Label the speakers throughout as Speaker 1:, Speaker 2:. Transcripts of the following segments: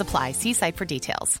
Speaker 1: apply. See site for details.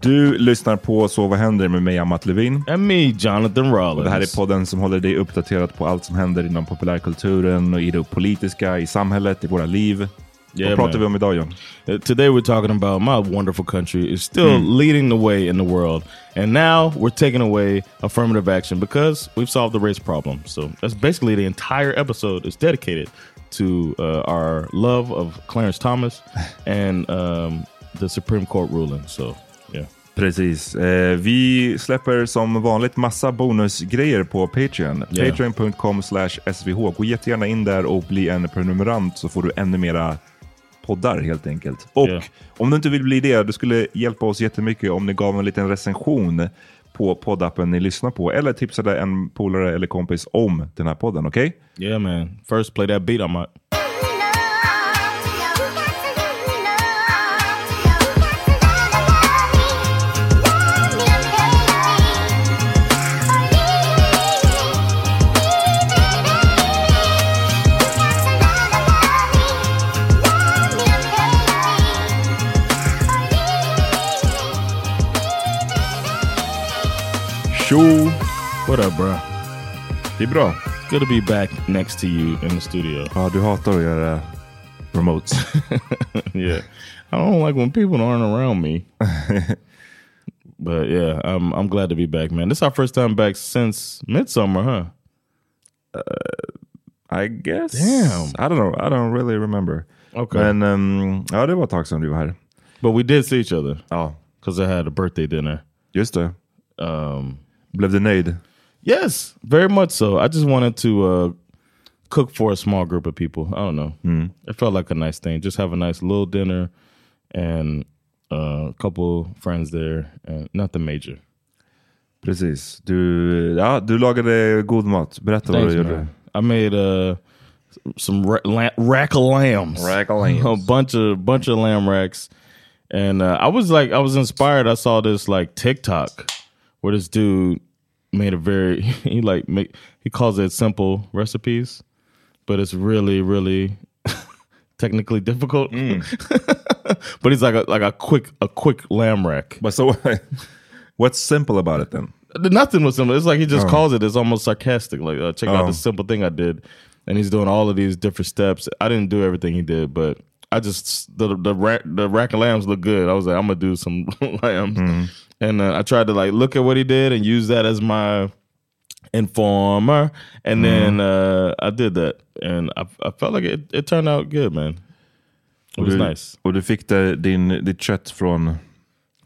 Speaker 2: Du lyssnar på Så vad händer med mig, Amat Levin.
Speaker 3: And me, Jonathan Rollins.
Speaker 2: det här är podden som håller dig uppdaterad på allt som händer inom populärkulturen och i det politiska, i samhället, i våra liv. Yeah, Vad pratar man. vi om idag John?
Speaker 3: Uh, today we're talking about my wonderful country is still mm. leading the way in the world. And now we're taking away affirmative action because we've solved the race problem. So that's basically the entire episode is dedicated to uh, our love of Clarence Thomas and um, the Supreme Court ruling. So.
Speaker 2: Precis. Eh, vi släpper som vanligt massa bonusgrejer på Patreon. Yeah. Patreon.com svh. Gå jättegärna in där och bli en prenumerant så får du ännu mera poddar helt enkelt. Och yeah. om du inte vill bli det, det skulle hjälpa oss jättemycket om ni gav en liten recension på poddappen ni lyssnar på eller tipsade en polare eller kompis om den här podden. Okej?
Speaker 3: Okay? Yeah man. First play that beat on my... What up bro?
Speaker 2: Det är bra.
Speaker 3: It's good to be back next to you in the studio.
Speaker 2: Ja, du hatar att göra remotes.
Speaker 3: yeah. I don't like when people aren't around me. but yeah, I'm I'm glad to be back, man. This is our first time back since Midsummer, huh?
Speaker 2: Uh, I guess.
Speaker 3: Damn.
Speaker 2: I don't know. I don't really remember.
Speaker 3: Okay.
Speaker 2: Men um, ja, det var ett tag sedan du var här.
Speaker 3: But we did see each other.
Speaker 2: Ja.
Speaker 3: Because I had a birthday dinner.
Speaker 2: Just det.
Speaker 3: Um,
Speaker 2: Blev du nöjd?
Speaker 3: Yes, very much so. I just wanted to uh, cook for a small group of people. I don't know.
Speaker 2: Mm.
Speaker 3: It felt like a nice thing. Just have a nice little dinner and uh, a couple friends there. And nothing major.
Speaker 2: Precis. Du, ja, du lagade god mat. Berätta vad du gjorde.
Speaker 3: I made uh, some ra- la- rack of lambs,
Speaker 2: Rack of lambs.
Speaker 3: a bunch of bunch of lamb racks, and uh, I was like, I was inspired. I saw this like TikTok where this dude made a very he like make he calls it simple recipes, but it's really really technically difficult. but he's like a like a quick a quick lamb rack.
Speaker 2: But so, what's simple about it then?
Speaker 3: Nothing was simple. It's like he just calls it. It's almost sarcastic. Like, uh, check out
Speaker 2: Oh.
Speaker 3: this simple thing I did, and he's doing all of these different steps. I didn't do everything he did, but I just the the rack the rack of lambs look good. I was like, I'm gonna do some lambs, and uh, I tried to like look at what he did and use that as my informer, and then uh, I did that, and I, I felt like it, it turned out good, man. It was
Speaker 2: du,
Speaker 3: nice.
Speaker 2: Och du fick det, din, ditt kött från...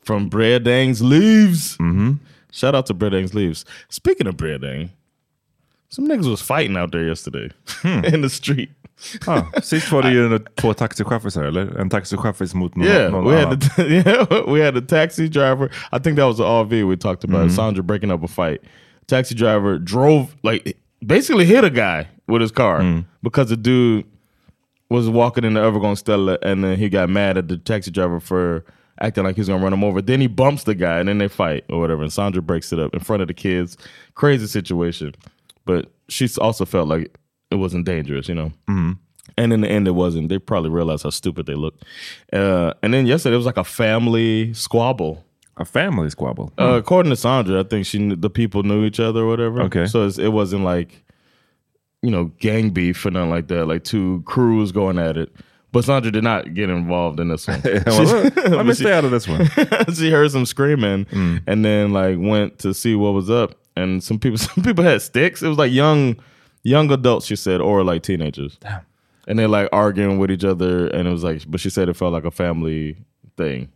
Speaker 3: From Breadang's Leaves.
Speaker 2: Mm-hmm.
Speaker 3: Shout out to Breadang's Leaves. Speaking of Breadang, some niggas was fighting out there yesterday
Speaker 2: Hmm.
Speaker 3: in the street.
Speaker 2: Ah, sist var det ju två taxichaufförer, eller? En taxichaufför mot någon,
Speaker 3: Yeah,
Speaker 2: någon
Speaker 3: we had the yeah we had a taxi driver. I think that was the RV we talked about.
Speaker 2: Mm-hmm.
Speaker 3: Sandra breaking up a fight. Taxi driver drove like basically hit a guy with his car
Speaker 2: Mm.
Speaker 3: because the dude was walking in the Evergone Stella and then he got mad at the taxi driver for acting like he's gonna run him over. Then he bumps the guy and then they fight or whatever. And Sandra breaks it up in front of the kids. Crazy situation. But she also felt like it wasn't dangerous, you know. And in the end, it wasn't. They probably realized how stupid they looked. Uh, and then yesterday, it was like a family squabble.
Speaker 2: A family squabble.
Speaker 3: Uh, according to Sandra, I think she the people knew each other or whatever.
Speaker 2: Okay.
Speaker 3: so it's, it wasn't like you know gang beef or nothing like that. Like two crews going at it. But Sandra did not get involved in this one.
Speaker 2: well, let me stay out of this one.
Speaker 3: she heard some screaming and then like went to see what was up. And some people some people had sticks. It was like young young adults, she said, or like teenagers. Damn. And they're like arguing with each other and it was like but she said it felt like a family thing.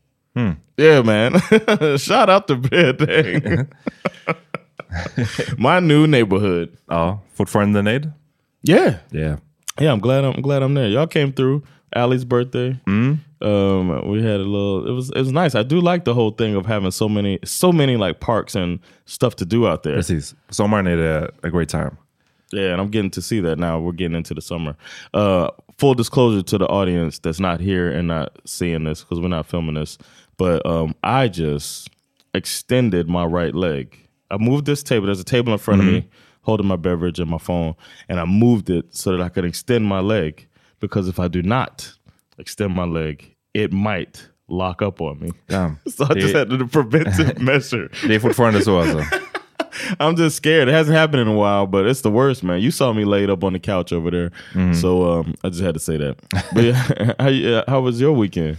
Speaker 3: Yeah, man. Shout out to Bed Thing. My new neighborhood.
Speaker 2: Ja, fortfarande?
Speaker 3: Yeah.
Speaker 2: Yeah.
Speaker 3: Yeah, I'm glad I'm, I'm glad I'm there. Y'all came through Allie's birthday. Um, we had a little. It was it was nice. I do like the whole thing of having so many so many like parks and stuff to do out there.
Speaker 2: Precis. Sommaren är det a great time.
Speaker 3: Yeah, and I'm getting to see that now. We're getting into the summer. Uh, full disclosure to the audience that's not here and not seeing this because we're not filming this, but um, I just extended my right leg. I moved this table. There's a table in front of me holding my beverage and my phone, and I moved it so that I could extend my leg because if I do not extend my leg, it might lock up on me.
Speaker 2: Damn.
Speaker 3: So I just
Speaker 2: Det-
Speaker 3: had to preventive measure.
Speaker 2: Det är fortfarande så alltså.
Speaker 3: I'm just scared. It hasn't happened in a while, but it's the worst, man. You saw me laid up on the couch over there, so um, I just had to say that. But yeah, how, you- uh, how was your weekend?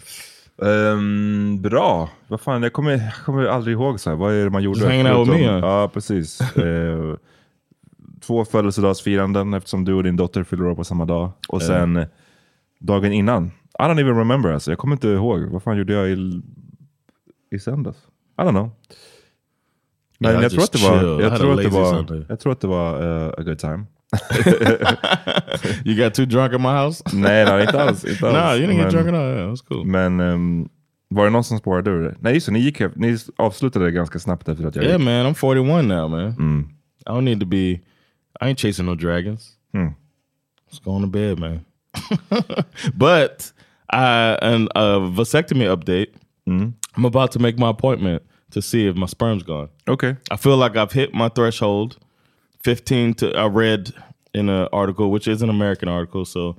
Speaker 2: Ehm, bra. Vad fan, jag kommer, jag kommer aldrig ihåg så här. Vad är det man gjorde?
Speaker 3: Just hanging out with me?
Speaker 2: Ja, precis. Eh, två födelsedagsfiranden eftersom du och din dotter fyller år på samma dag. Och sen eh, dagen innan. I don't even remember alltså. Jag kommer inte ihåg. Vad fan gjorde jag i, i söndags? I don't know. Men
Speaker 3: Yeah, I
Speaker 2: jag, tror att
Speaker 3: just
Speaker 2: det var, jag, tror att det var, jag tror att det var eh, a good time.
Speaker 3: You got too drunk in my house?
Speaker 2: Nej, nej, inte alls. Inte alls.
Speaker 3: nah, you didn't get drunk at all. Yeah, that's cool.
Speaker 2: Men ehm, var det någon som spårade ur det? Nej just det, ni, gick, ni avslutade det ganska snabbt efter att jag
Speaker 3: Yeah,
Speaker 2: gick.
Speaker 3: man. I'm 41 now, man. I don't need to be. I ain't chasing no dragons. Let's go on to bed, man. but I and a vasectomy update. I'm about to make my appointment to see if my sperm's gone.
Speaker 2: Okay.
Speaker 3: I feel like I've hit my threshold. 15 to I read in an article, which is an American article, so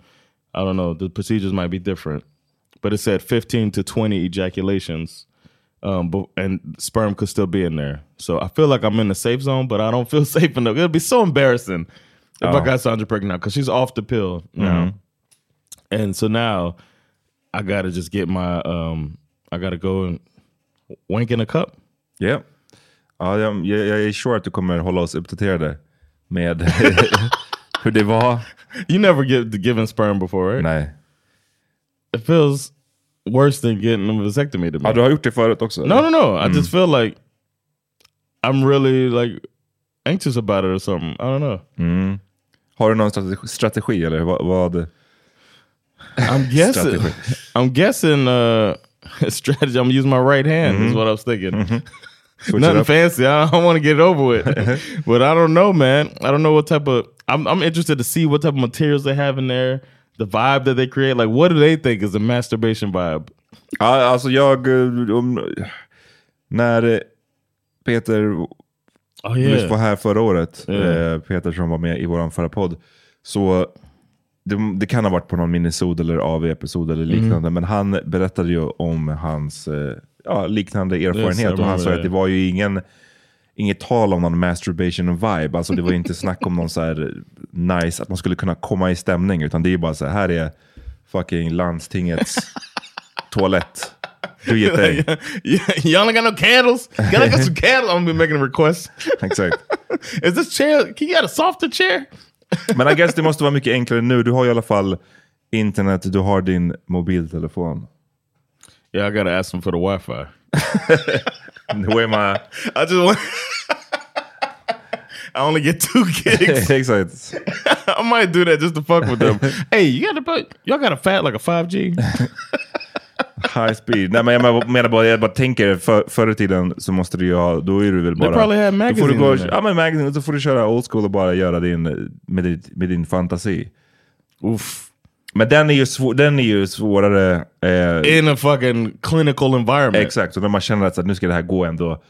Speaker 3: I don't know. The procedures might be different, but it said 15 to 20 ejaculations, um, but, and sperm could still be in there. So I feel like I'm in the safe zone, but I don't feel safe enough. It'll be so embarrassing if I got Sandra pregnant now because she's off the pill now, and so now I gotta just get my um, I gotta go and wank in a cup.
Speaker 2: Yeah. Ja, jag, jag, är sure att du kommer hålla oss uppdaterade med hur det var.
Speaker 3: You never get given sperm before, right?
Speaker 2: Nej.
Speaker 3: It feels worse than getting a vasectomy to me.
Speaker 2: Ja, du har gjort det förut också?
Speaker 3: no, no, no. I just feel like I'm really like anxious about it or something. I don't know.
Speaker 2: Har du någon strategi, strategi eller vad? vad
Speaker 3: I'm guessing. I'm guessing. Uh, strategy. I'm using my right hand. Is what I was thinking.
Speaker 2: Switch it
Speaker 3: Nothing fancy. I don't want to get it over with. but I don't know, man. I don't know what type of. I'm, I'm interested to see what type of materials they have in there, the vibe that they create. Like, what do they think is a masturbation vibe?
Speaker 2: Ja, alltså jag... Om, när Peter
Speaker 3: Oh yeah.
Speaker 2: var här förra året,
Speaker 3: Ja.
Speaker 2: eh, Peter som var med i vår förra podd. Så det, det kan ha varit på någon minisod eller AV-episod eller liknande,
Speaker 3: Mm.
Speaker 2: men han berättade ju om hans eh, ja, liknande erfarenhet. och han sa att det var ju ingen, inget tal om någon masturbation vibe. Alltså det var ju inte snack om någon så här nice, att man skulle kunna komma i stämning, utan det är bara så här, här är fucking landstingets toalett. Do your thing.
Speaker 3: only got no candles. Can I get some candles? I'm gonna be making a request.
Speaker 2: Exakt.
Speaker 3: Is this chair? Can you get a softer chair?
Speaker 2: Men I guess det måste vara mycket enklare nu. Du har i alla fall internet, du har din mobiltelefon.
Speaker 3: Yeah, I gotta ask them for the Wi-Fi.
Speaker 2: Where am I?
Speaker 3: I just want. I only get two gigs.
Speaker 2: Exakt.
Speaker 3: I might do that just to fuck with them. hey, you got a y'all got a fat like a five G?
Speaker 2: High speed. Nej, men jag menar- bara, jag bara tänker för, förr i tiden så måste du ju ha, då är du väl bara...
Speaker 3: probably had
Speaker 2: då får du gå. Ja men magazine, så får du köra old school och bara göra din, med, din, med din fantasi.
Speaker 3: Oof.
Speaker 2: Men den är ju, svår, den är ju svårare. Eh,
Speaker 3: In a fucking clinical environment.
Speaker 2: exakt, och när man känner att nu ska det här gå ändå.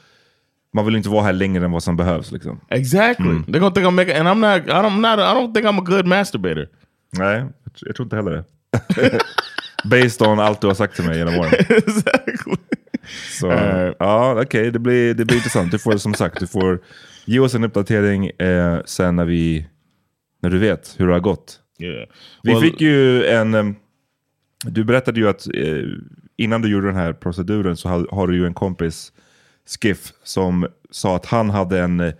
Speaker 2: Man vill inte vara här längre än vad som behövs. Liksom.
Speaker 3: Exactly. They're gonna think I'm making, and I'm not. I don't. I'm not. I don't think I'm a good masturbator.
Speaker 2: Nej, jag tror inte heller det. Based on allt du har sagt till mig genom åren.
Speaker 3: exactly.
Speaker 2: Så,
Speaker 3: Eh.
Speaker 2: ja, okej, det, blir, det blir intressant. Du får som sagt, du får ge oss en uppdatering eh, sen när vi, när du vet hur det har gått.
Speaker 3: Yeah.
Speaker 2: Vi
Speaker 3: Well,
Speaker 2: fick ju en, em, du berättade ju att eh, innan du gjorde den här proceduren så har, har du ju en kompis, Skiff, som sa att han hade en eh,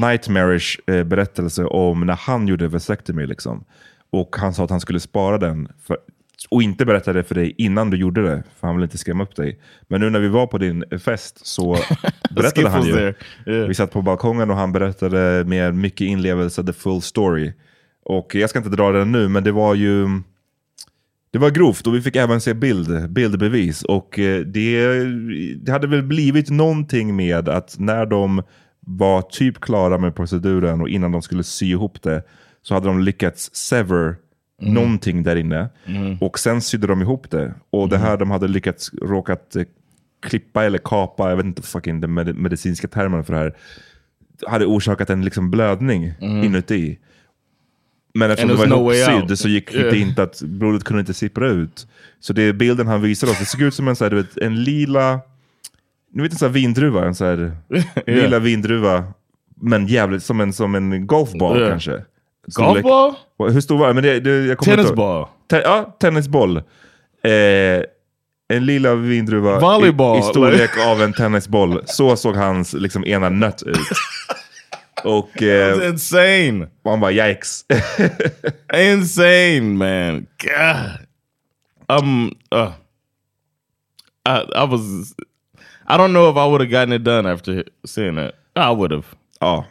Speaker 2: nightmarish eh, berättelse om när han gjorde vasectomy. Liksom. Och han sa att han skulle spara den för, och inte berätta det för dig innan du gjorde det, för han vill inte skrämma upp dig. Men nu när vi var på din fest så berättade han ju.
Speaker 3: Yeah.
Speaker 2: Vi satt på balkongen och han berättade med mycket inlevelse the full story. Och jag ska inte dra den nu, men det var ju det var grovt och vi fick även se bild, bildbevis. Och eh, det, det hade väl blivit någonting med att när de var typ klara med proceduren och innan de skulle sy ihop det så hade de lyckats sever någonting där inne. Och sen sydde de ihop det. Och det här de hade lyckats råkat eh, klippa eller kapa, jag vet inte fucking den med, medicinska termen för det här, hade orsakat en liksom blödning inuti. Men eftersom
Speaker 3: And
Speaker 2: det var
Speaker 3: no
Speaker 2: ihopsydd så gick
Speaker 3: Yeah.
Speaker 2: det inte att blodet kunde inte sippra ut. Så det bilden han visar oss, det såg ut som en, så här, du vet, en lila, ni vet en sån här vindruva, en så här lila vindruva, men jävligt som en, som en golfboll
Speaker 3: Yeah.
Speaker 2: kanske. Storlek-
Speaker 3: Golf ball?
Speaker 2: Hur stor var den? men det? det jag kommer inte
Speaker 3: Tennis
Speaker 2: ihåg.
Speaker 3: ball.
Speaker 2: Te ja, tennisboll. Eh, en lila vindruva
Speaker 3: Volleyball,
Speaker 2: i, i storlek av en tennisboll. Så såg hans liksom, ena nött ut. Och
Speaker 3: That's
Speaker 2: eh,
Speaker 3: insane.
Speaker 2: och han bara yikes.
Speaker 3: insane, man. God. Um. Uh. I I was. I don't know if I would have gotten it done after seeing that. I would have.
Speaker 2: ja.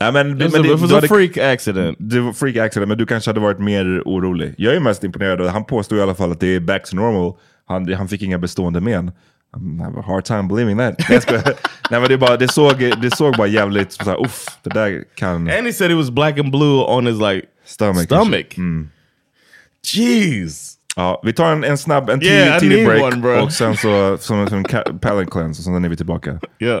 Speaker 2: Nej, men, men det,
Speaker 3: was a
Speaker 2: hade-
Speaker 3: freak accident.
Speaker 2: Det var freak accident, men du kanske hade varit mer orolig. Jag är mest imponerad. Han påstår i alla fall att det är back to normal. Han, han fick inga bestående men. I have a hard time believing that. Nej, men det, bara, det, såg, det såg bara jävligt så här, uff, det där kan...
Speaker 3: And he said it was black and blue on his like
Speaker 2: Stomach.
Speaker 3: stomach. Jeez.
Speaker 2: Ja, vi tar en, en snabb, en tidig,
Speaker 3: Yeah,
Speaker 2: tidig break
Speaker 3: one, bro.
Speaker 2: och sen så som, en palate cleanse och sen är vi tillbaka.
Speaker 3: Yeah.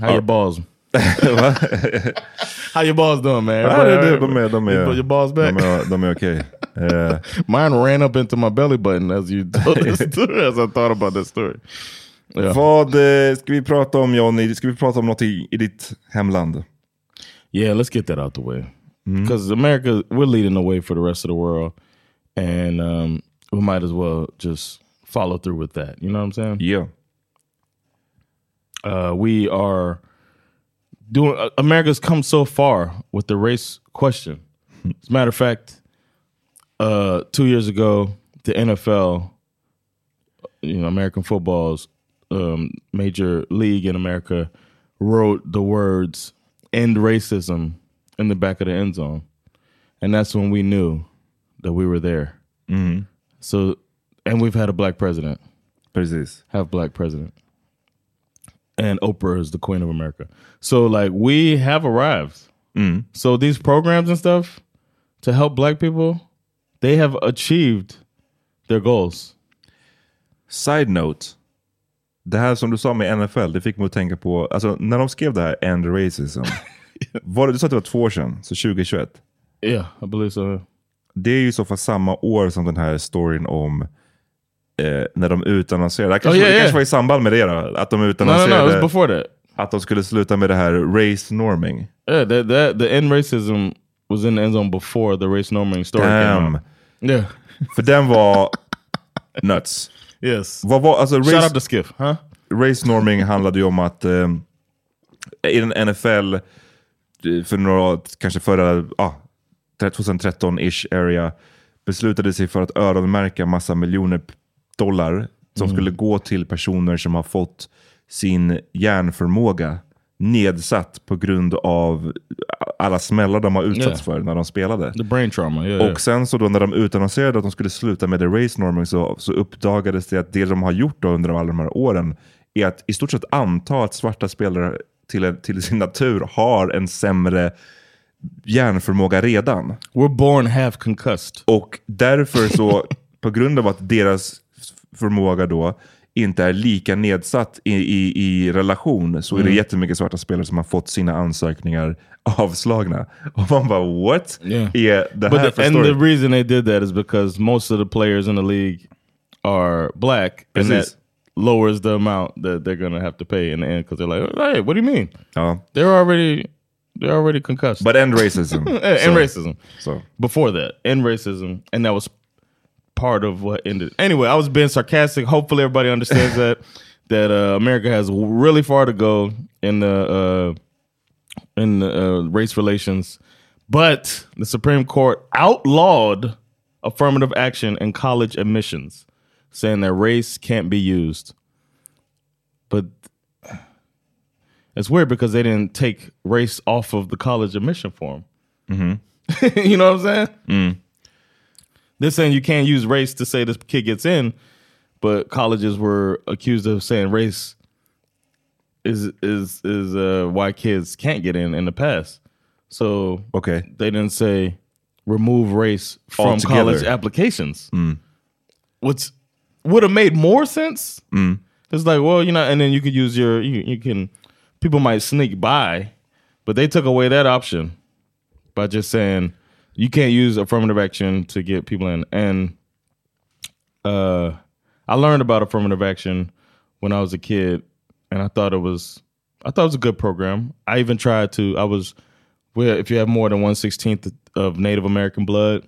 Speaker 3: How your balls? How your balls doing, man?
Speaker 2: Ja, det, det, de är, de är,
Speaker 3: Your balls back?
Speaker 2: de är, de är okej. Eh,
Speaker 3: Mine ran up into my belly button as you told this story, as I thought about that story. Yeah.
Speaker 2: Vad eh, ska vi prata om Johnny? Ska vi prata om något i, i ditt hemland?
Speaker 3: Yeah, let's get that out the way. Because America, we're leading the way for the rest of the world. And um, we might as well just follow through with that. You know what I'm saying?
Speaker 2: Ja.
Speaker 3: Uh, we are doing uh, America's come so far with the race question. As a matter of fact, uh, two years ago, the NFL, you know, American football's um, major league in America, wrote the words "end racism" in the back of the end zone, and that's when we knew that we were there. So, and we've had a black president
Speaker 2: Precis.
Speaker 3: have black president. And Oprah is the queen of America. So like we have arrived. So these programs and stuff to help black people, they have achieved their goals.
Speaker 2: Side note. Det här som du sa med NFL, det fick mig att tänka på, alltså när de skrev det här, End Racism. var det, du sa att det var två år sedan, så 2021.
Speaker 3: Yeah, I believe so.
Speaker 2: Det är ju så fall samma år som den här storyn om eh, när de utannonserade, det kanske,
Speaker 3: Oh, yeah,
Speaker 2: det
Speaker 3: yeah.
Speaker 2: kanske var i samband med det då, att de
Speaker 3: No, no,
Speaker 2: utannonserade
Speaker 3: no. It was before that.
Speaker 2: att de skulle sluta med det här race norming.
Speaker 3: Yeah, that that the end racism was in the end zone before the race norming story came
Speaker 2: Damn.
Speaker 3: out. Yeah.
Speaker 2: För den var nuts.
Speaker 3: Yes.
Speaker 2: Vad var, alltså,
Speaker 3: Shout
Speaker 2: race,
Speaker 3: out to Skiff, huh?
Speaker 2: race norming handlade ju om att eh, i den NFL, eh, för några, kanske förra, ah, 2013-ish area, beslutade sig för att öronmärka massa miljoner dollar som skulle gå till personer som har fått sin hjärnförmåga nedsatt på grund av alla smällar de har utsatts
Speaker 3: Yeah.
Speaker 2: för när de spelade.
Speaker 3: The brain trauma. Yeah.
Speaker 2: Och sen så då när de utannonserade att de skulle sluta med the race norming så, så uppdagades det att det de har gjort då under alla de här åren är att i stort sett anta att svarta spelare till, till sin natur har en sämre hjärnförmåga redan.
Speaker 3: We're born half concussed.
Speaker 2: Och därför så, på grund av att deras förmåga då inte är lika nedsatt i, i, i relation så är det jättemycket svarta spelare som har fått sina ansökningar avslagna. Och man bara what?
Speaker 3: Yeah.
Speaker 2: Är det
Speaker 3: But
Speaker 2: här
Speaker 3: the, and the reason they did that is because most of the players in the league are black, and
Speaker 2: Precis.
Speaker 3: that lowers the amount that they're gonna have to pay in the end because they're like, "Hey, what do you mean?
Speaker 2: Ja.
Speaker 3: They're already they're already concussed."
Speaker 2: But end racism.
Speaker 3: and, and
Speaker 2: So-
Speaker 3: racism
Speaker 2: So.
Speaker 3: before that, and racism, and that was part of what ended. Anyway, I was being sarcastic. Hopefully, everybody understands that that uh, America has really far to go in the uh, in the, uh, race relations, but the Supreme Court outlawed affirmative action in college admissions, saying that race can't be used. But it's weird because they didn't take race off of the college admission form. you know what I'm saying? They're saying you can't use race to say this kid gets in, but colleges were accused of saying race is is is uh, why kids can't get in in the past. So
Speaker 2: Okay.
Speaker 3: they didn't say remove race from
Speaker 2: Altogether.
Speaker 3: college applications, which would have made more sense. It's like, well, you know, and then you could use your you, you can people might sneak by, but they took away that option by just saying you can't use affirmative action to get people in. And uh, I learned about affirmative action when I was a kid, and I thought it was I thought it was a good program. I even tried to. I was well, if you have more than one sixteenth of Native American blood,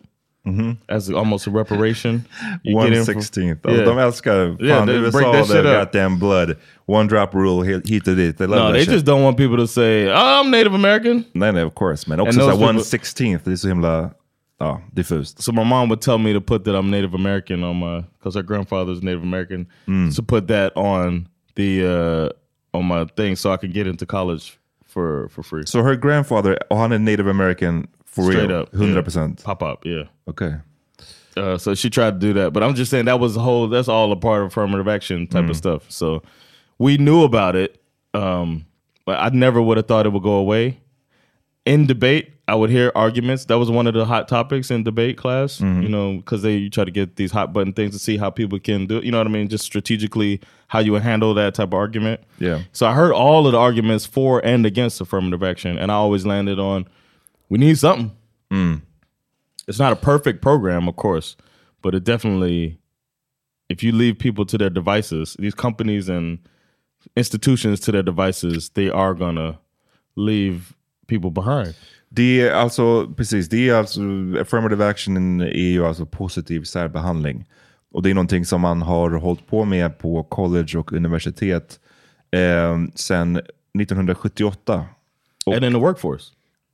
Speaker 3: as almost a reparation.
Speaker 2: One
Speaker 3: get in for-
Speaker 2: sixteenth.
Speaker 3: Yeah.
Speaker 2: De älskar fan,
Speaker 3: Yeah, they
Speaker 2: USA,
Speaker 3: that shit
Speaker 2: goddamn blood. One drop rule hit och dit. They love
Speaker 3: No, they
Speaker 2: shit.
Speaker 3: just don't want people to say, oh, I'm Native American.
Speaker 2: Nej, nej, of course. Men också
Speaker 3: And
Speaker 2: så
Speaker 3: those
Speaker 2: här, one sixteenth, det är så himla ja, diffust.
Speaker 3: So my mom would tell me to put that I'm Native American on my, because her grandfather's Native American,
Speaker 2: Mm.
Speaker 3: to put that on the uh, on my thing so I could get into college for for free.
Speaker 2: So her grandfather, och han är native american for
Speaker 3: Straight
Speaker 2: real?
Speaker 3: up,
Speaker 2: 100%?
Speaker 3: Pop up, yeah.
Speaker 2: Okay.
Speaker 3: Uh, so she tried to do that, but I'm just saying that was a whole. That's all a part of affirmative action type
Speaker 2: Mm.
Speaker 3: of stuff. So we knew about it, um, but I never would have thought it would go away. In debate, I would hear arguments. That was one of the hot topics in debate class.
Speaker 2: Mm-hmm.
Speaker 3: You know, because they you try to get these hot button things to see how people can do. it. You know what I mean? Just strategically how you would handle that type of argument.
Speaker 2: Yeah.
Speaker 3: So I heard all of the arguments for and against affirmative action, and I always landed on we need something. It's not a perfect program, of course, but it definitely, if you leave people to their devices, these companies and institutions to their devices, they are gonna leave people behind.
Speaker 2: Det är alltså, precis, det är alltså, affirmative action är ju alltså positiv särbehandling. Och det är någonting som man har hållit på med på college och universitet eh, sedan 1978. Och,
Speaker 3: and in the workforce.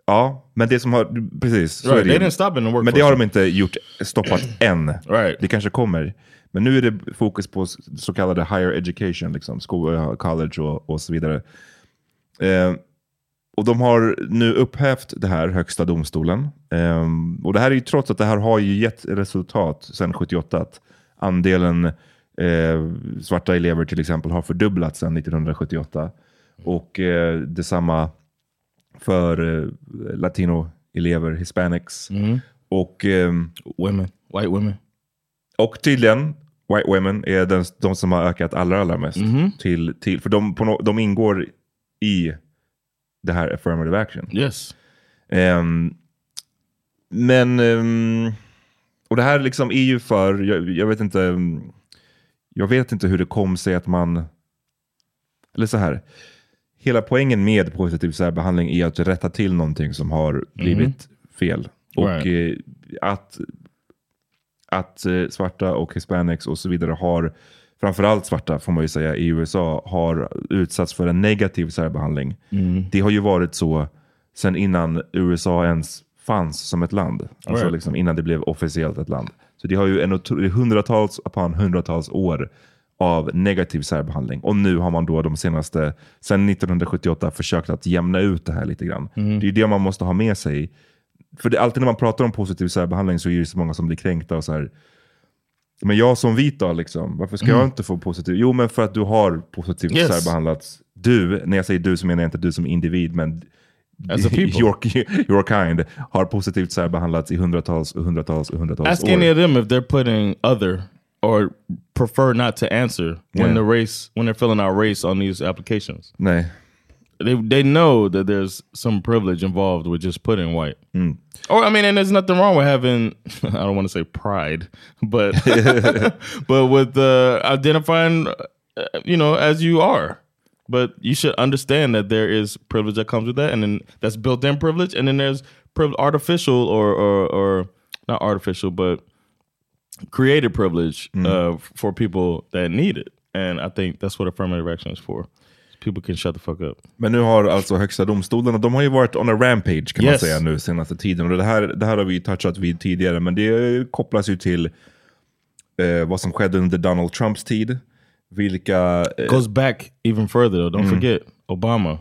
Speaker 2: Ja, men det som har, precis. så
Speaker 3: Right,
Speaker 2: är det
Speaker 3: they
Speaker 2: ju.
Speaker 3: didn't stop the workforce.
Speaker 2: Men det har de inte gjort, stoppat än.
Speaker 3: Right.
Speaker 2: Det kanske kommer. Men nu är det fokus på s- så kallade higher education, liksom, skola, college och, och så vidare. Eh, och de har nu upphävt det här, högsta domstolen. Eh, och det här är ju trots att det här har ju gett resultat sedan 78. Att andelen eh, svarta elever till exempel har fördubblats sedan 1978. Och eh, detsamma för eh, latino-elever, hispanics. Och ehm,
Speaker 3: Women, white women.
Speaker 2: och tydligen, white women är den, de som har ökat allra, allra mest. Till, till, för de, på no, de ingår i det här affirmative action.
Speaker 3: Yes.
Speaker 2: Ehm, men, ehm, och det här liksom är ju för, jag, jag vet inte, jag vet inte hur det kom sig att man, eller så här, hela poängen med positiv särbehandling är att rätta till någonting som har blivit fel. Och
Speaker 3: Right.
Speaker 2: eh, att, att eh, svarta och hispanics och så vidare har, framförallt svarta får man ju säga i USA, har utsatts för en negativ särbehandling. Det har ju varit så sen innan USA ens fanns som ett land. Alltså
Speaker 3: Right.
Speaker 2: liksom innan det blev officiellt ett land. Så det har ju en hundratals upon hundratals år av negativ särbehandling. Och nu har man då de senaste, sedan 1978, försökt att jämna ut det här lite grann. Det är det man måste ha med sig. För det, alltid när man pratar om positiv särbehandling så är det så många som blir kränkta och så här. Men jag som vit då, liksom, varför ska jag inte få positiv? Jo, men för att du har positivt
Speaker 3: Yes.
Speaker 2: särbehandlats. Du, när jag säger du så menar jag inte du som individ, men
Speaker 3: As a people.
Speaker 2: your, your kind har positivt särbehandlats i hundratals och hundratals och hundratals
Speaker 3: Ask
Speaker 2: år.
Speaker 3: any of them if they're putting other or prefer not to answer when
Speaker 2: Yeah.
Speaker 3: the race when they're filling out race on these applications.
Speaker 2: Nej.
Speaker 3: They they know that there's some privilege involved with just putting white. Or I mean, and there's nothing wrong with having I don't want to say pride, but but with uh, identifying, uh, you know, as you are. But you should understand that there is privilege that comes with that, and then that's built-in privilege, and then there's artificial or, or or not artificial, but created privilege uh, f- for people that need it. And I think that's what affirmative action is for. People can shut the fuck up.
Speaker 2: Men nu har alltså högsta domstolen, och de har ju varit on a rampage kan man
Speaker 3: Yes.
Speaker 2: säga nu senaste tiden. Och det här, det här har vi touchat vid tidigare, men det kopplas ju till eh, vad som skedde under Donald Trumps tid. Vilka... Eh,
Speaker 3: goes back even further though. Don't forget Obama.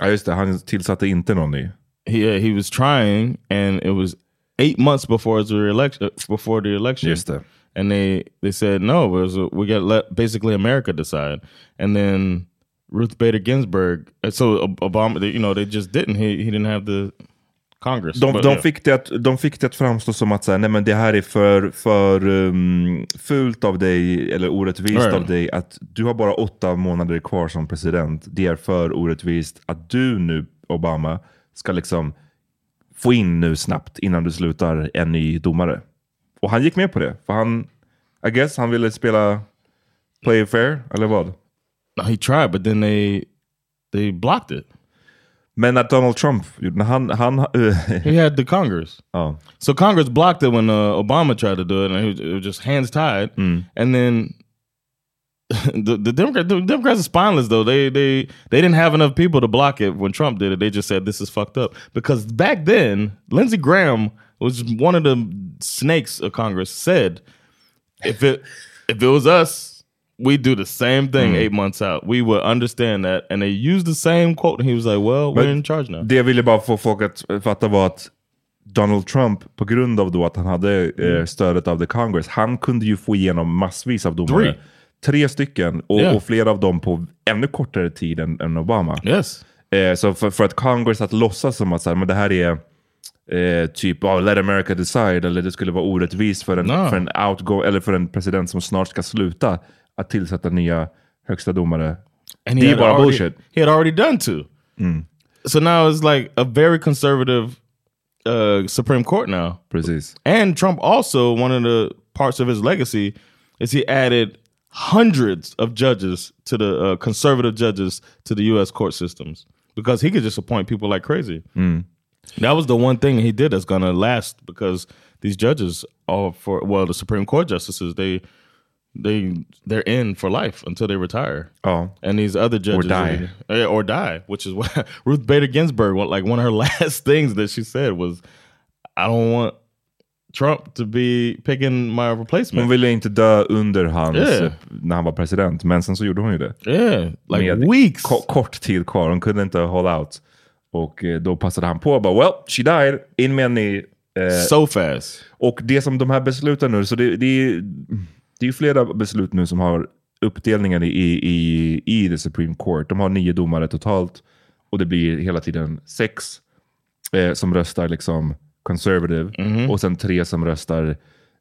Speaker 2: ja just det, han tillsatte inte någon ny.
Speaker 3: He uh, he was trying, and it was eight months before the election. Before the election,
Speaker 2: Just det.
Speaker 3: and they they said no. Was we got let basically America decide, and then Ruth Bader Ginsburg. and So Ob- Obama, you know, they just didn't. He he didn't have the Congress.
Speaker 2: De,
Speaker 3: But,
Speaker 2: de,
Speaker 3: yeah.
Speaker 2: fick det att, de fick det att framstå som att så nej, men det här är för, för um, fult av dig, eller orättvist
Speaker 3: Right.
Speaker 2: av dig, att du har bara åtta månader kvar som president. Det är för orättvist att du nu, Obama, ska liksom få in nu snabbt innan du slutar en ny domare. Och han gick med på det, för han, I guess, han ville spela play fair, eller vad?
Speaker 3: No, he tried, but then they they blocked it.
Speaker 2: Men när Donald Trump, han... han
Speaker 3: he had the Congress.
Speaker 2: Oh.
Speaker 3: So Congress blocked it when uh, Obama tried to do it, and it was, it was just hands tied. And then the, the, Democrat, the Democrats are spineless though. They they they didn't have enough people to block it when Trump did it. They just said this is fucked up because back then Lindsey Graham was one of the snakes of Congress. Said if it if it was us, we'd do the same thing eight months out. We would understand that, and they used the same quote. And he was like, "Well, we're in charge now."
Speaker 2: Det jag ville bara få folk att fatta var att Donald Trump, på grund av då att han hade eh, stödet av the Congress, han kunde ju få igenom massvis av domare.
Speaker 3: Three.
Speaker 2: Tre stycken, och,
Speaker 3: Yeah.
Speaker 2: och flera av dem på ännu kortare tid än, än Obama.
Speaker 3: Yes.
Speaker 2: Eh, så för, för att Congress att låtsas som att så här, men det här är eh, typ oh, let America decide, eller det skulle vara orättvist för en,
Speaker 3: No.
Speaker 2: för en outgo eller för en president som snart ska sluta att tillsätta nya högsta domare.
Speaker 3: And
Speaker 2: det är bara
Speaker 3: already-
Speaker 2: bullshit.
Speaker 3: He had already done two. So now it's like a very conservative uh, Supreme Court now.
Speaker 2: Precis.
Speaker 3: And Trump also, one of the parts of his legacy is he added hundreds of judges to the uh, conservative judges to the U.S. court systems because he could just appoint people like crazy. That was the one thing he did that's going to last because these judges are for well the Supreme Court justices they they they're in for life until they retire.
Speaker 2: Oh,
Speaker 3: And these other judges
Speaker 2: die.
Speaker 3: Yeah, or die, which is what Ruth Bader Ginsburg. What like one of her last things that she said was, "I don't want Trump to be picking my replacement."
Speaker 2: Hon ville inte dö under hans,
Speaker 3: Yeah.
Speaker 2: när han var president, men sen så gjorde hon ju det.
Speaker 3: yeah, like
Speaker 2: Med
Speaker 3: weeks.
Speaker 2: ko- kort tid kvar, hon kunde inte hold out. Och eh, då passade han på, bara well, she died, in med en ny. Eh,
Speaker 3: so fast.
Speaker 2: Och det som de här besluten nu, så det, det, är, det är flera beslut nu som har uppdelningar i, i, i the Supreme Court. De har nio domare totalt och det blir hela tiden sex eh, som röstar liksom conservative och sen tre som röstar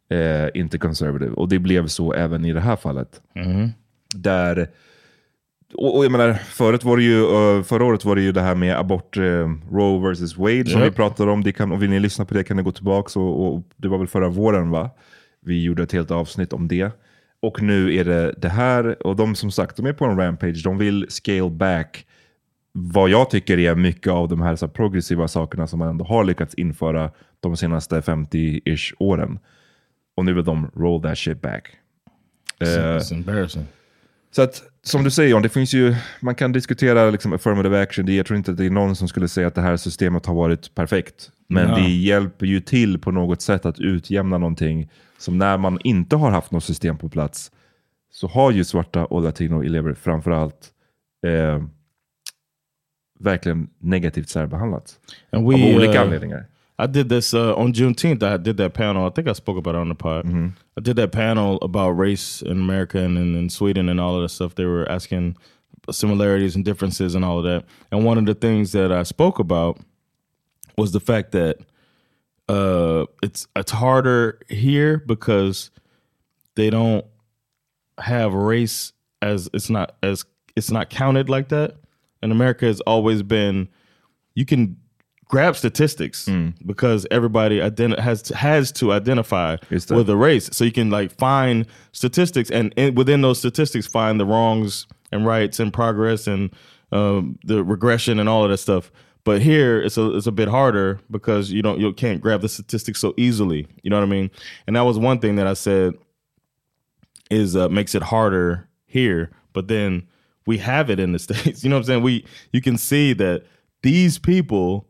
Speaker 2: eh, inte conservative. Och det blev så även i det här fallet. Där och, och jag menar, förut var det ju, eh, förra året var det ju det här med abort, uh, Roe vs Wade som
Speaker 3: Yep.
Speaker 2: vi pratade om. Det kan, och vill ni lyssna på det kan ni gå tillbaka. Och, och det var väl förra våren va? Vi gjorde ett helt avsnitt om det. Och nu är det det här. Och de som sagt, de är på en rampage. De vill scale back vad jag tycker är mycket av de här, så här progressiva sakerna som man ändå har lyckats införa de senaste 50-ish åren. Och nu vill de roll that shit back.
Speaker 3: It's embarrassing.
Speaker 2: så att, som du säger John, det finns ju, man kan diskutera liksom affirmative action. Det- Jag tror inte att det är någon som skulle säga att det här systemet har varit perfekt. Men
Speaker 3: Ja.
Speaker 2: det hjälper ju till på något sätt att utjämna någonting som när man inte har haft något system på plats så har ju svarta och latino-elever framförallt eh, verkligen negativt särbehandlats.
Speaker 3: And
Speaker 2: Av
Speaker 3: we
Speaker 2: olika
Speaker 3: uh,
Speaker 2: anledningar.
Speaker 3: I did this uh, on Juneteenth. I did that panel. I think I spoke about it on the pod. I did that panel about race in America and in, Sweden and all of that stuff. They were asking similarities and differences and all of that. And one of the things that I spoke about was the fact that uh, it's it's harder here because they don't have race as it's not as it's not counted like that. In America, has always been you can grab statistics because everybody identi- has has to identify with a race, so you can like find statistics and in, within those statistics find the wrongs and rights and progress and um, the regression and all of that stuff. But here it's a it's a bit harder because you don't you can't grab the statistics so easily. You know what I mean? And that was one thing that I said is uh, makes it harder here, but then we have it in the states. You know what I'm saying? We you can see that these people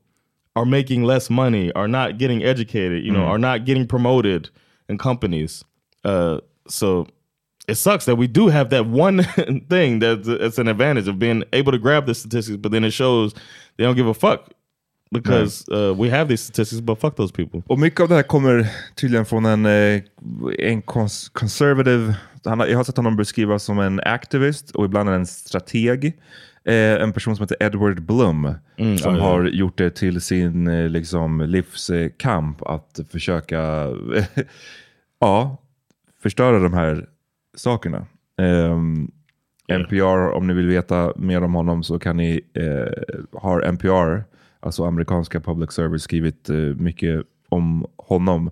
Speaker 3: are making less money, are not getting educated, you know, are not getting promoted in companies. Uh, so it sucks that we do have that one thing that's, that's an advantage of being able to grab the statistics, but then it shows they don't give a fuck because uh, we have these statistics, but fuck those people.
Speaker 2: Och mycket av det här kommer tydligen från en, eh, en cons conservative, han, har- jag har sett honom beskrivas som en activist och ibland en strateg. Eh, en person som heter Edward Blum som
Speaker 3: ja, ja.
Speaker 2: har gjort det till sin eh, liksom, livskamp att försöka ja, förstöra de här sakerna. Ehm, NPR, om ni vill veta mer om honom så kan ni, eh, har NPR, alltså amerikanska public service, skrivit eh, mycket om honom.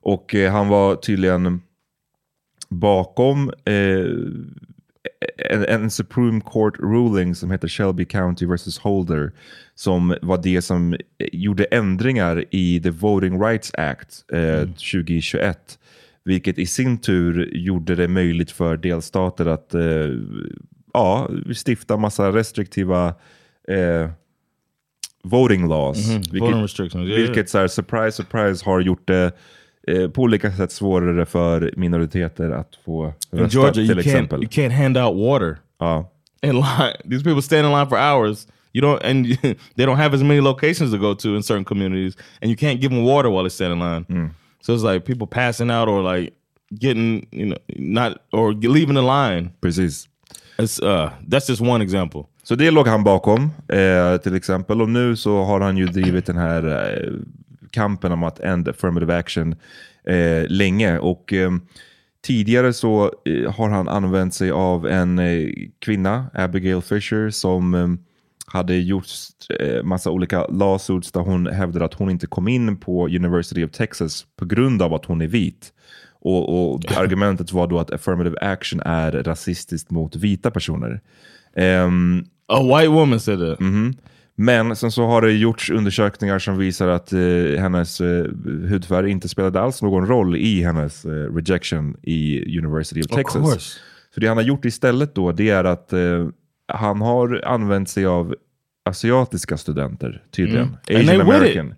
Speaker 2: Och han var tydligen bakom eh, en, en Supreme Court ruling som heter Shelby County vs Holder som var det som gjorde ändringar i the Voting Rights Act eh, 2021. Vilket i sin tur gjorde det möjligt för delstater att eh, ja, stifta massa restriktiva eh, voting laws.
Speaker 3: Mhm,
Speaker 2: Vilket,
Speaker 3: voting
Speaker 2: vilket så här, surprise, surprise har gjort det eh, på olika sätt svårare för minoriteter att få
Speaker 3: In
Speaker 2: rösta
Speaker 3: Georgia,
Speaker 2: till
Speaker 3: you can't
Speaker 2: exempel.
Speaker 3: you can't hand out water
Speaker 2: Ja.
Speaker 3: in line. These people stand in line for hours. You don't, and they don't have as many locations to go to in certain communities, and you can't give them water while they stand in line. So it's like people passing out or like getting, you know, not or leaving the line.
Speaker 2: Precis.
Speaker 3: It's uh, that's just one example.
Speaker 2: Så det låg han bakom eh, till exempel. Och nu så har han ju drivit den här eh, kampen om att end affirmative action eh, länge. Och eh, tidigare så eh, har han använt sig av en eh, kvinna, Abigail Fisher, som eh, hade gjort eh, massa olika lawsuits där hon hävdade att hon inte kom in på University of Texas på grund av att hon är vit. Och, och argumentet var då att affirmative action är rasistiskt mot vita personer. Ehm,
Speaker 3: A white woman said that.
Speaker 2: Mhm. Men sen så har det gjorts undersökningar som visar att eh, hennes eh, hudfärg inte spelade alls någon roll i hennes eh, rejection i University of
Speaker 3: Of
Speaker 2: Texas.
Speaker 3: course.
Speaker 2: Så det han har gjort istället då, det är att eh, han har använt sig av asiatiska studenter tydligen.
Speaker 3: Mm.
Speaker 2: Asian American.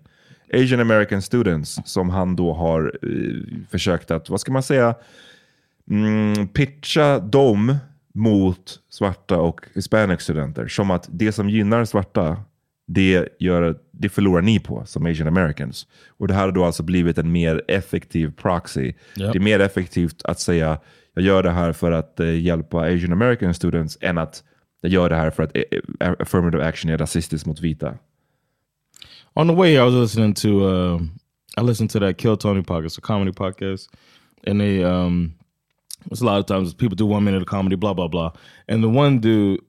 Speaker 2: Asian American students som han då har eh, försökt att, vad ska man säga, mm, pitcha dem mot svarta och hispanic studenter. Som att det som gynnar svarta, det, gör, det förlorar ni på som asian americans. Och det här har då alltså blivit en mer effektiv proxy.
Speaker 3: Japp.
Speaker 2: Det är mer effektivt att säga jag gör det här för att eh, hjälpa asian american students än att jag gör det här för att eh, eh, affirmative action är rasistiskt mot vita.
Speaker 3: On the way I was listening to uh, I listened to that Kill Tony podcast, a comedy podcast, and they um, it's a lot of times people do one minute of comedy, blah blah blah, and the one dude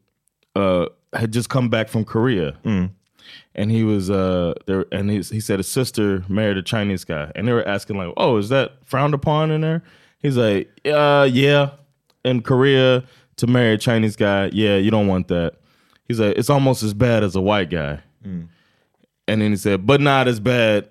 Speaker 3: uh had just come back from Korea, and he was uh there, and he he said his sister married a Chinese guy, and they were asking like, oh, is that frowned upon in there? He's like, uh, yeah, in Korea to marry a Chinese guy, yeah, you don't want that. He's like, it's almost as bad as a white guy. And then he said, but not as bad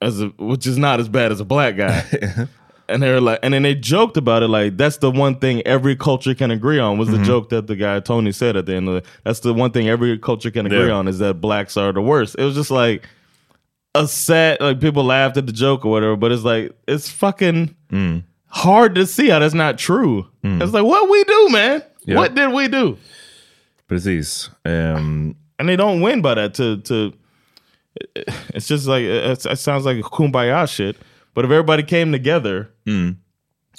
Speaker 3: as a, which is not as bad as a black guy. and they were like, and then they joked about it like that's the one thing every culture can agree on. Was the mm-hmm. joke that the guy Tony said at the end of it? That's the one thing every culture can agree
Speaker 2: Yeah.
Speaker 3: on is that blacks are the worst. It was just like a sad like people laughed at the joke or whatever, but it's like it's fucking mm. hard to see how that's not true. Mm. It's like what we do, man.
Speaker 2: Yeah.
Speaker 3: What did we do?
Speaker 2: Precis. Ehm, um,
Speaker 3: and they don't win by that. To to, it's just like it's, it sounds like kumbaya shit. But if everybody came together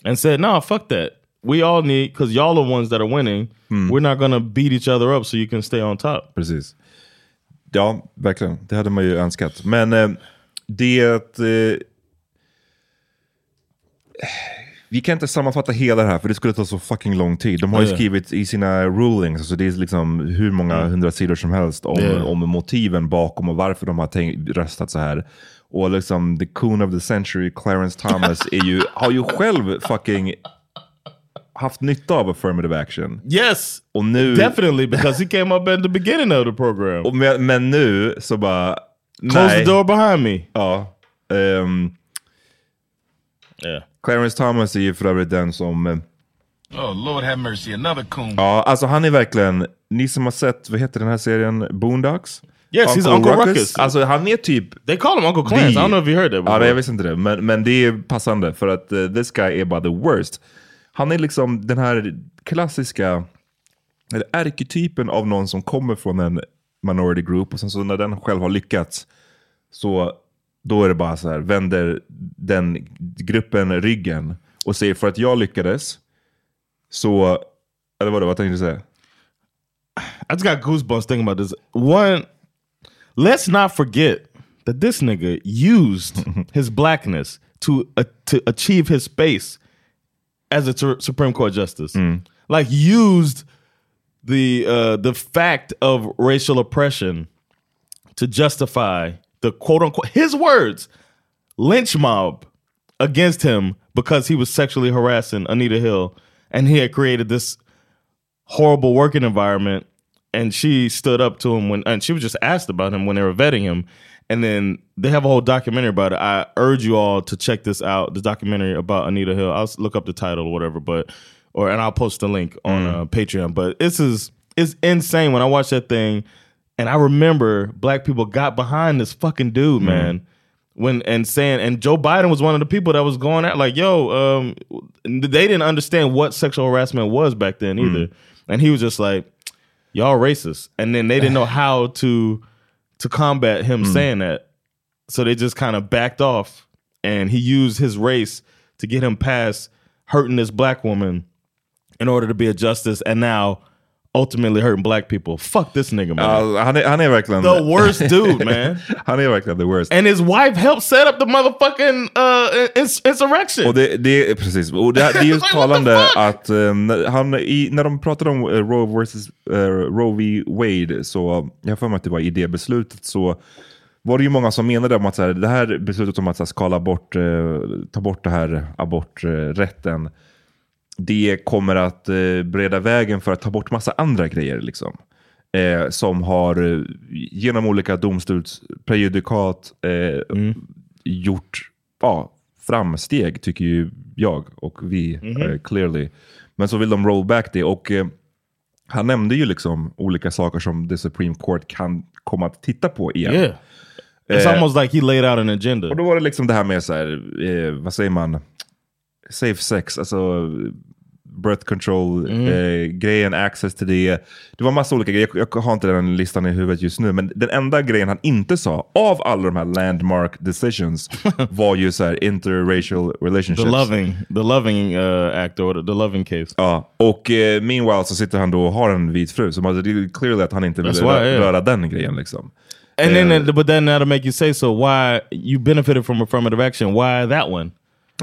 Speaker 3: and said, "No, fuck that. We all need because y'all are ones that are winning. We're not gonna beat each other up so you can stay on top."
Speaker 2: Precis. Ja, verkligen. Det hade man ju önskat. Men eh, det... Eh, vi kan inte sammanfatta hela det här för det skulle ta så fucking lång tid. De har ju skrivit i sina rulings, alltså det är liksom hur många hundra sidor som helst om,
Speaker 3: Ja.
Speaker 2: om motiven bakom och varför de har tänkt, röstat så här. Och liksom the coon of the century, Clarence Thomas, är ju, har ju själv fucking haft nytta av affirmative action.
Speaker 3: Yes,
Speaker 2: Och nu...
Speaker 3: definitely because he came up at the beginning of the program.
Speaker 2: Och men, men nu så bara...
Speaker 3: Close
Speaker 2: nej.
Speaker 3: the door behind me.
Speaker 2: Ja. ehm,
Speaker 3: Yeah.
Speaker 2: Clarence Thomas är ju för övrigt den som... eh,
Speaker 4: Oh, Lord have mercy, another coon.
Speaker 2: Ja, alltså han är verkligen... Ni som har sett, vad heter den här serien? Boondocks?
Speaker 3: Yes, he's Uncle Ruckus.
Speaker 2: Alltså han är typ...
Speaker 3: They call him Uncle Clarence. I don't know if you heard that
Speaker 2: Ja,
Speaker 3: before.
Speaker 2: nej, jag visste inte det. Men, men det är passande för att eh, this guy är bara the worst. Han är liksom den här klassiska, eller arketypen av någon som kommer från en minority group och sen så när den själv har lyckats så då är det bara så här, vänder den gruppen ryggen och säger för att jag lyckades så, eller vadå, vad tänkte du säga?
Speaker 3: I just got goosebumps thinking about this. One, let's not forget that this nigga used his blackness to uh, to achieve his space as a tur- Supreme Court justice. Like used the uh, the fact of racial oppression to justify the quote unquote his words lynch mob against him because he was sexually harassing Anita Hill and he had created this horrible working environment and she stood up to him when and she was just asked about him when they were vetting him. And then they have a whole documentary about it. I urge you all to check this out the documentary about anita hill. I'll look up the title or whatever but or and i'll post the link on uh, patreon. But this is it's insane. When i watch that thing and i remember black people got behind this fucking dude man. When and saying and Joe Biden was one of the people that was going out like yo um they didn't understand what sexual harassment was back then either. And he was just like y'all racist. And then they didn't know how to to combat him hmm. saying that. So they just kind of backed off. And he used his race to get him past hurting this black woman in order to be a justice. And now ultimately hurting black people. Fuck this nigga man.
Speaker 2: Ja, han, är, han är verkligen...
Speaker 3: the worst dude man.
Speaker 2: Han är verkligen the worst.
Speaker 3: and his wife helped set up the motherfucking uh, ins- insurrection.
Speaker 2: Och det, det är precis, och det, det är just talande att när, han, i, när de pratade om eh, Roe versus eh, Roe v. Wade, så jag har för mig att det var i det beslutet, så var det ju många som menade om att så här, det här beslutet om att så här, skala bort, ta bort det här aborträtten, det kommer att eh, bereda vägen för att ta bort massa andra grejer. Liksom. Eh, som har eh, genom olika domstolsprejudikat eh, gjort ja, framsteg, tycker ju jag och vi, eh, clearly. Men så vill de roll back det. Och eh, han nämnde ju liksom olika saker som the Supreme Court kan komma att titta på igen.
Speaker 3: yeah. It's
Speaker 2: Eh,
Speaker 3: almost like he laid out an agenda.
Speaker 2: och då var det liksom det här med så här, vad säger man, safe sex, alltså birth control eh, grejen, access till det. Det var massa olika grejer, jag, jag har inte den listan i huvudet just nu, men den enda grejen han inte sa av alla de här landmark decisions var ju så här interracial
Speaker 3: The
Speaker 2: relationships.
Speaker 3: loving, the loving uh, act or the, the loving case.
Speaker 2: Ja, och eh, meanwhile så sitter han då och har en vit fru, så man- det är clearly att han inte vill
Speaker 3: That's
Speaker 2: rö-
Speaker 3: why, yeah.
Speaker 2: röra den grejen liksom.
Speaker 3: And then,
Speaker 2: Eh,
Speaker 3: but then that'll make you say so. Why you benefited from affirmative action? Why that one?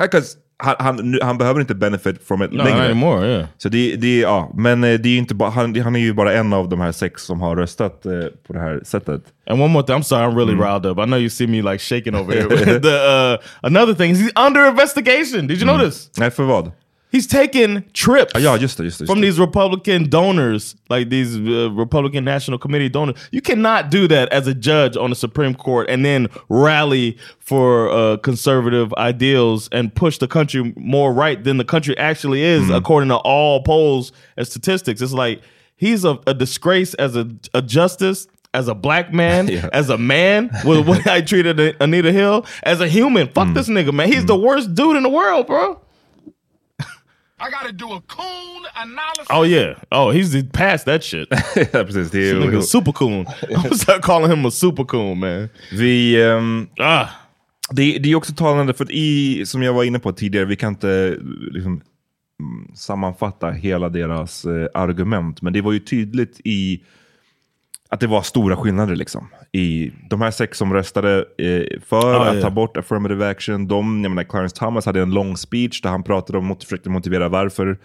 Speaker 2: Because han, han, han behöver inte benefit from it
Speaker 3: No,
Speaker 2: längre.
Speaker 3: anymore. Yeah.
Speaker 2: Så det, det, ja, men eh, det är inte bara, han, han är ju bara en av de här sex som har röstat eh, på det här sättet.
Speaker 3: And one more thing, I'm sorry, I'm really riled up. I know you see me like shaking over here. the uh, another thing is he's under investigation. Did you know this?
Speaker 2: Nej, för vad?
Speaker 3: He's taking trips.
Speaker 2: Ja, just det. Just det, just
Speaker 3: from
Speaker 2: det.
Speaker 3: these Republican donors, like these uh, Republican National Committee donors. You cannot do that as a judge on the Supreme Court and then rally for uh, conservative ideals and push the country more right than the country actually is, according to all polls and statistics. It's like he's a, a disgrace as a, a justice. As a black man,
Speaker 2: Yeah.
Speaker 3: as a man, with what I treated Anita Hill, as a human, fuck this nigga, man. He's the worst dude in the world, bro.
Speaker 4: I gotta do a coon analysis.
Speaker 3: Oh yeah. Oh, he's past that shit.
Speaker 2: ja, precis. Det är,
Speaker 3: super coon. I'm start calling him a super coon, man.
Speaker 2: vi, ehm,
Speaker 3: Ah,
Speaker 2: det, det är också talande för att i, som jag var inne på tidigare, vi kan inte liksom, mm, sammanfatta hela deras eh, argument, men det var ju tydligt i att det var stora skillnader liksom. I de här sex som röstade eh, för
Speaker 3: Ah,
Speaker 2: att
Speaker 3: ja.
Speaker 2: ta bort affirmative action, de, jag menar Clarence Thomas hade en lång speech där han pratade om och försökte motivera varför.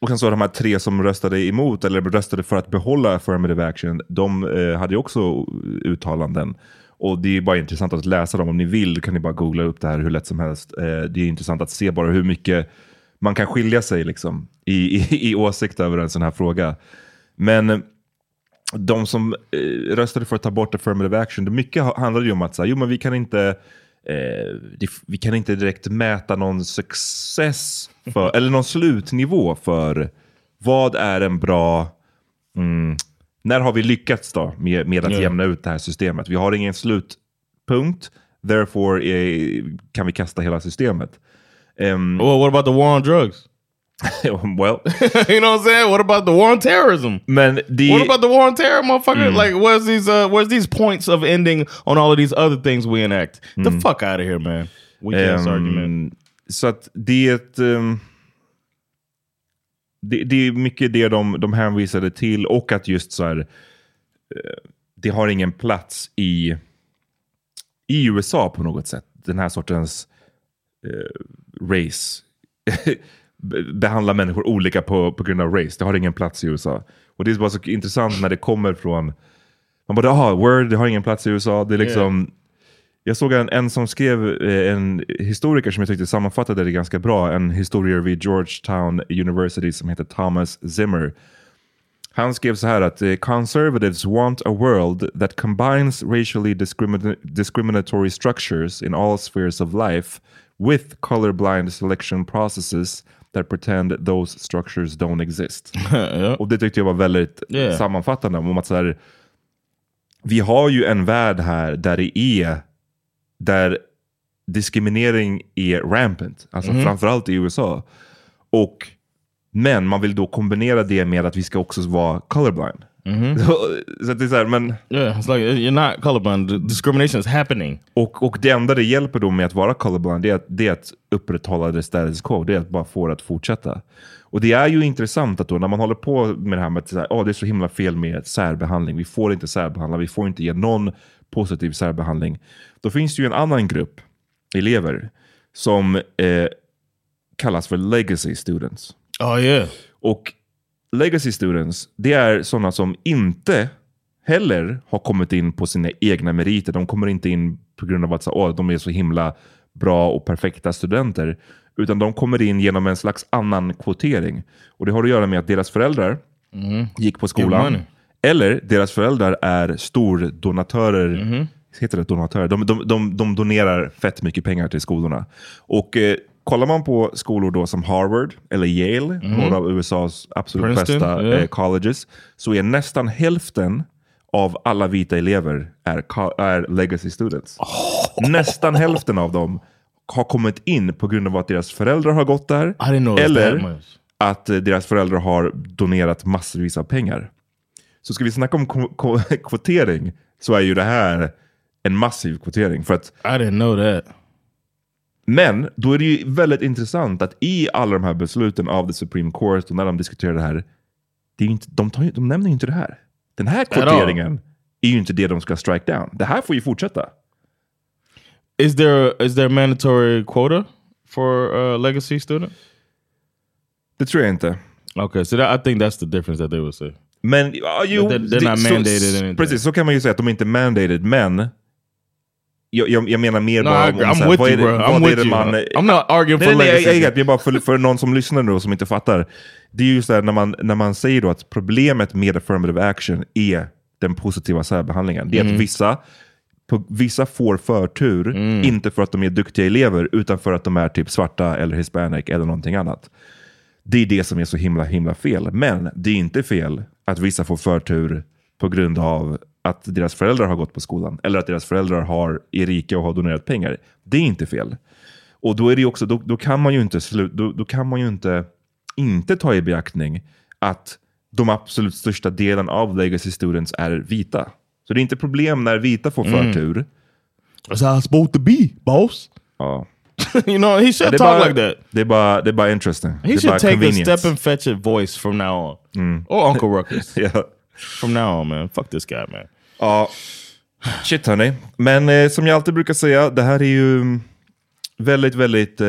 Speaker 2: Och sen så de här tre som röstade emot, eller röstade för att behålla affirmative action, de eh, hade ju också uttalanden. Och det är bara intressant att läsa dem. Om ni vill kan ni bara googla upp det här hur lätt som helst. Eh, det är intressant att se bara hur mycket man kan skilja sig liksom, i, i, i åsikt över en sån här fråga. Men de som eh, röstade för att ta bort affirmative action, det mycket ha- handlade ju om att så här, jo, men vi kan inte eh, vi kan inte direkt mäta någon success för, eller någon slutnivå för vad är en bra mm, när har vi lyckats då med, med att jämna ut det här systemet? Vi har ingen slutpunkt, therefore eh, kan vi kasta hela systemet. Ehm,
Speaker 3: well, what about the war on drugs?
Speaker 2: well,
Speaker 3: you know what I'm saying? What about the war on terrorism?
Speaker 2: men det,
Speaker 3: What about the war on terror, motherfucker?
Speaker 2: Mm.
Speaker 3: Like, where's these? Uh, where's these points of ending on all of these other things we enact? The
Speaker 2: Mm.
Speaker 3: fuck out of here, man. Weak ass
Speaker 2: Ehm,
Speaker 3: argument.
Speaker 2: Så att det är ett... ehm, det, det är mycket det de, de hänvisade till och att just så här, eh, det har ingen plats i, i USA på något sätt. Den här sortens eh, race. Be- Behandla människor olika på, på grund av race. Det har ingen plats i USA. Och det är bara så intressant när det kommer från... Man bara, aha, word, det har ingen plats i USA. Det är liksom... Jag såg en, en som skrev, eh, en historiker som jag tyckte sammanfattade det ganska bra. En historiker vid Georgetown University som heter Thomas Zimmer. Han skrev så här att eh, conservatives want a world that combines racially discrimin discriminatory structures in all spheres of life with colorblind selection processes that pretend those structures don't exist.
Speaker 3: ja.
Speaker 2: Och det tyckte jag var väldigt
Speaker 3: Yeah.
Speaker 2: sammanfattande om att så här, vi har ju en värld här där det är där diskriminering är rampant, alltså
Speaker 3: Mhm.
Speaker 2: framförallt i USA. Och, men man vill då kombinera det med att vi ska också vara colorblind. Så, så att det är så här, men,
Speaker 3: Yeah, it's like you're not colorblind. Discrimination is happening.
Speaker 2: och, och det enda det hjälper då med att vara colorblind det är att, det är att upprätthålla det status quo. Det är att bara få det att fortsätta. Och det är ju intressant att då när man håller på med det här med att så "Åh, det är så himla fel med särbehandling. Vi får inte särbehandla, vi får inte ge någon positiv särbehandling. Då finns det ju en annan grupp elever som eh, kallas för legacy students.
Speaker 3: Oh yeah.
Speaker 2: Och legacy students, det är sådana som inte heller har kommit in på sina egna meriter. De kommer inte in på grund av att åh, de är så himla bra och perfekta studenter. Utan de kommer in genom en slags annan kvotering. Och det har att göra med att deras föräldrar gick på skolan. Eller deras föräldrar är stordonatörer. Heter det donatörer? De, de, de, de donerar fett mycket pengar till skolorna. Och eh, kollar man på skolor då som Harvard eller Yale, några av USAs absolut
Speaker 3: Princeton,
Speaker 2: bästa
Speaker 3: ja.
Speaker 2: eh, colleges, så är nästan hälften av alla vita elever är, är legacy students. Nästan hälften av dem har kommit in på grund av att deras föräldrar har gått där. Eller att eh, deras föräldrar har donerat massvis av pengar. Så ska vi snacka om kvotering så är ju det här en massiv kvotering. För att,
Speaker 3: I didn't know that.
Speaker 2: Men då är det ju väldigt intressant att i alla de här besluten av the Supreme Court och när de diskuterar det här, det är inte, de, tar, de nämner ju inte det här. Den här kvoteringen är ju inte det de ska strike down. Det här får ju fortsätta.
Speaker 3: Is there is there mandatory quota for uh, legacy student?
Speaker 2: Det tror jag inte.
Speaker 3: Okay, so that, I think that's the difference that they would say.
Speaker 2: Men ja, jo,
Speaker 3: they're- they're not
Speaker 2: så-
Speaker 3: mandated anything.
Speaker 2: Precis, så kan man ju säga att de inte är mandated, men jag, jag, jag menar mer
Speaker 3: No,
Speaker 2: bara om,
Speaker 3: I'm
Speaker 2: så här, vad
Speaker 3: you,
Speaker 2: är det-
Speaker 3: bro.
Speaker 2: vad är det
Speaker 3: you.
Speaker 2: man-
Speaker 3: I'm not arguing
Speaker 2: nej,
Speaker 3: for
Speaker 2: nej,
Speaker 3: legacy.
Speaker 2: jag, jag, jag, bara för, för någon som lyssnar nu och som inte fattar. Det är ju så här när man, när man säger då att problemet med affirmative action är den positiva särbehandlingen. Det är
Speaker 3: Mm.
Speaker 2: att vissa, på, vissa får förtur, inte för att de är duktiga elever, utan för att de är typ svarta eller hispanic eller någonting annat. Det är det som är så himla himla fel. Men det är inte fel att vissa får förtur på grund av att deras föräldrar har gått på skolan. Eller att deras föräldrar har, är rika och har donerat pengar. Det är inte fel. Och då, är det också, då, då kan man ju inte, då, då kan man ju inte, inte ta i beaktning att de absolut största delen av legacy students är vita. Så det är inte problem när vita får förtur.
Speaker 3: That's how it's supposed to be, boss.
Speaker 2: Ja.
Speaker 3: you know, he should
Speaker 2: Det är,
Speaker 3: talk
Speaker 2: bara,
Speaker 3: like that.
Speaker 2: det, är bara, det är bara interesting.
Speaker 3: He
Speaker 2: det
Speaker 3: should take a step and fetch it voice from now on. Or Uncle Ruckus.
Speaker 2: Ja.
Speaker 3: From now on, man. Fuck this guy, man.
Speaker 2: Ja, shit hörni. Men eh, som jag alltid brukar säga, det här är ju mm, väldigt, väldigt eh,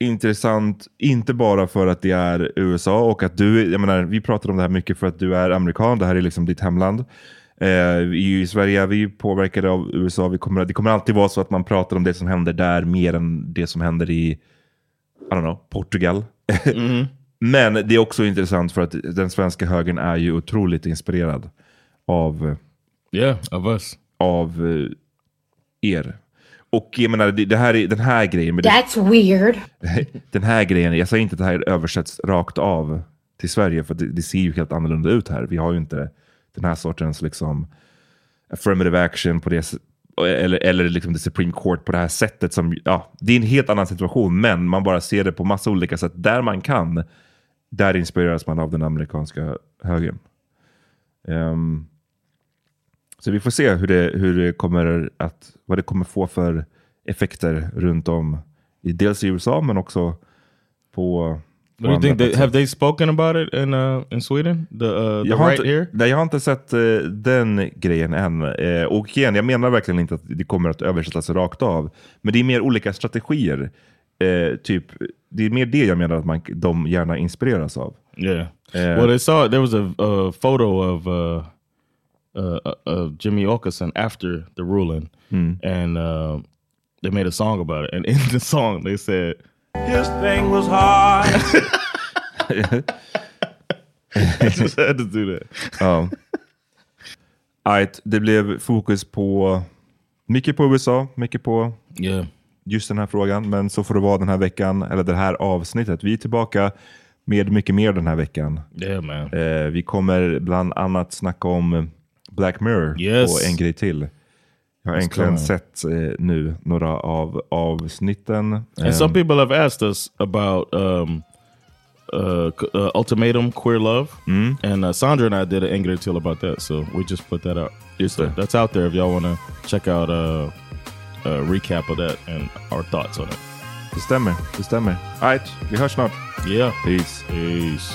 Speaker 2: intressant. Inte bara för att det är USA och att du, jag menar, vi pratar om det här mycket för att du är amerikan. Det här är liksom ditt hemland. Eh, I Sverige är vi påverkade av USA. Vi kommer, det kommer alltid vara så att man pratar om det som händer där mer än det som händer i I don't know, Portugal. Men det är också intressant för att den svenska högern är ju otroligt inspirerad av eh,
Speaker 3: Yeah, of us.
Speaker 2: av eh, er. Och jag menar, det, här är, den här grejen, med
Speaker 5: That's weird.
Speaker 2: det, den här grejen, jag säger inte att det här översätts rakt av till Sverige, för det, det ser ju helt annorlunda ut här. Vi har ju inte den här sortens liksom affirmative action på det eller, eller liksom the Supreme Court på det här sättet. som ja, Det är en helt annan situation, men man bara ser det på massa olika sätt. Där man kan, där inspireras man av den amerikanska högern. Ehm, så vi får se hur det, hur det kommer att, vad det kommer få för effekter runt om, i, dels i USA men också på...
Speaker 3: What do you think? They, have they spoken about it in uh, in Sweden? The uh, the
Speaker 2: jag har,
Speaker 3: right
Speaker 2: inte,
Speaker 3: here?
Speaker 2: nej, jag har inte sett eh, den grejen än. Eh, och igen, jag menar verkligen inte att det kommer att översättas rakt av. Men det är mer olika strategier. Eh, typ, det är mer det jag menar att man, de gärna inspireras av.
Speaker 3: Yeah.
Speaker 2: Uh,
Speaker 3: well, they saw there was a, a photo of uh, uh, uh, of Jimmy Åkesson after the ruling, and uh, they made a song about it. And in the song, they said his thing was hard. I just had to do that.
Speaker 2: Ja. Right, det blev fokus på mycket på USA, mycket på
Speaker 3: Yeah.
Speaker 2: Just den här frågan. Men så får det vara den här veckan, eller det här avsnittet. Vi är tillbaka med mycket mer den här veckan.
Speaker 3: Yeah.
Speaker 2: Eh, vi kommer bland annat snacka om Black Mirror
Speaker 3: Yes.
Speaker 2: och en grej till. Jag har äntligen sett eh, nu några av avsnitten.
Speaker 3: And some
Speaker 2: Ehm,
Speaker 3: people have asked us about um, uh, uh, Ultimatum Queer Love. And uh, Sandra and I did an angry till about that. So we just put that out.
Speaker 2: Just det.
Speaker 3: that's out there if y'all want to check out uh, recap of that and our thoughts on it.
Speaker 2: Det stämmer, det stämmer. Alright, vi hörs snart.
Speaker 3: Yeah.
Speaker 2: Peace.
Speaker 3: Peace.